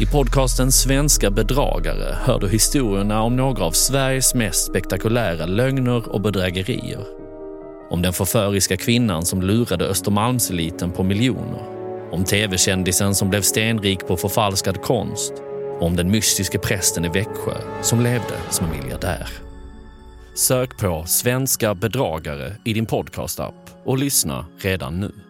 I podcasten Svenska bedragare hör du historierna om några av Sveriges mest spektakulära lögner och bedrägerier. Om den förföriska kvinnan som lurade Östermalmseliten på miljoner. Om tv-kändisen som blev stenrik på förfalskad konst. Och om den mystiske prästen i Växjö som levde som miljardär. Sök på Svenska bedragare i din podcastapp och lyssna redan nu.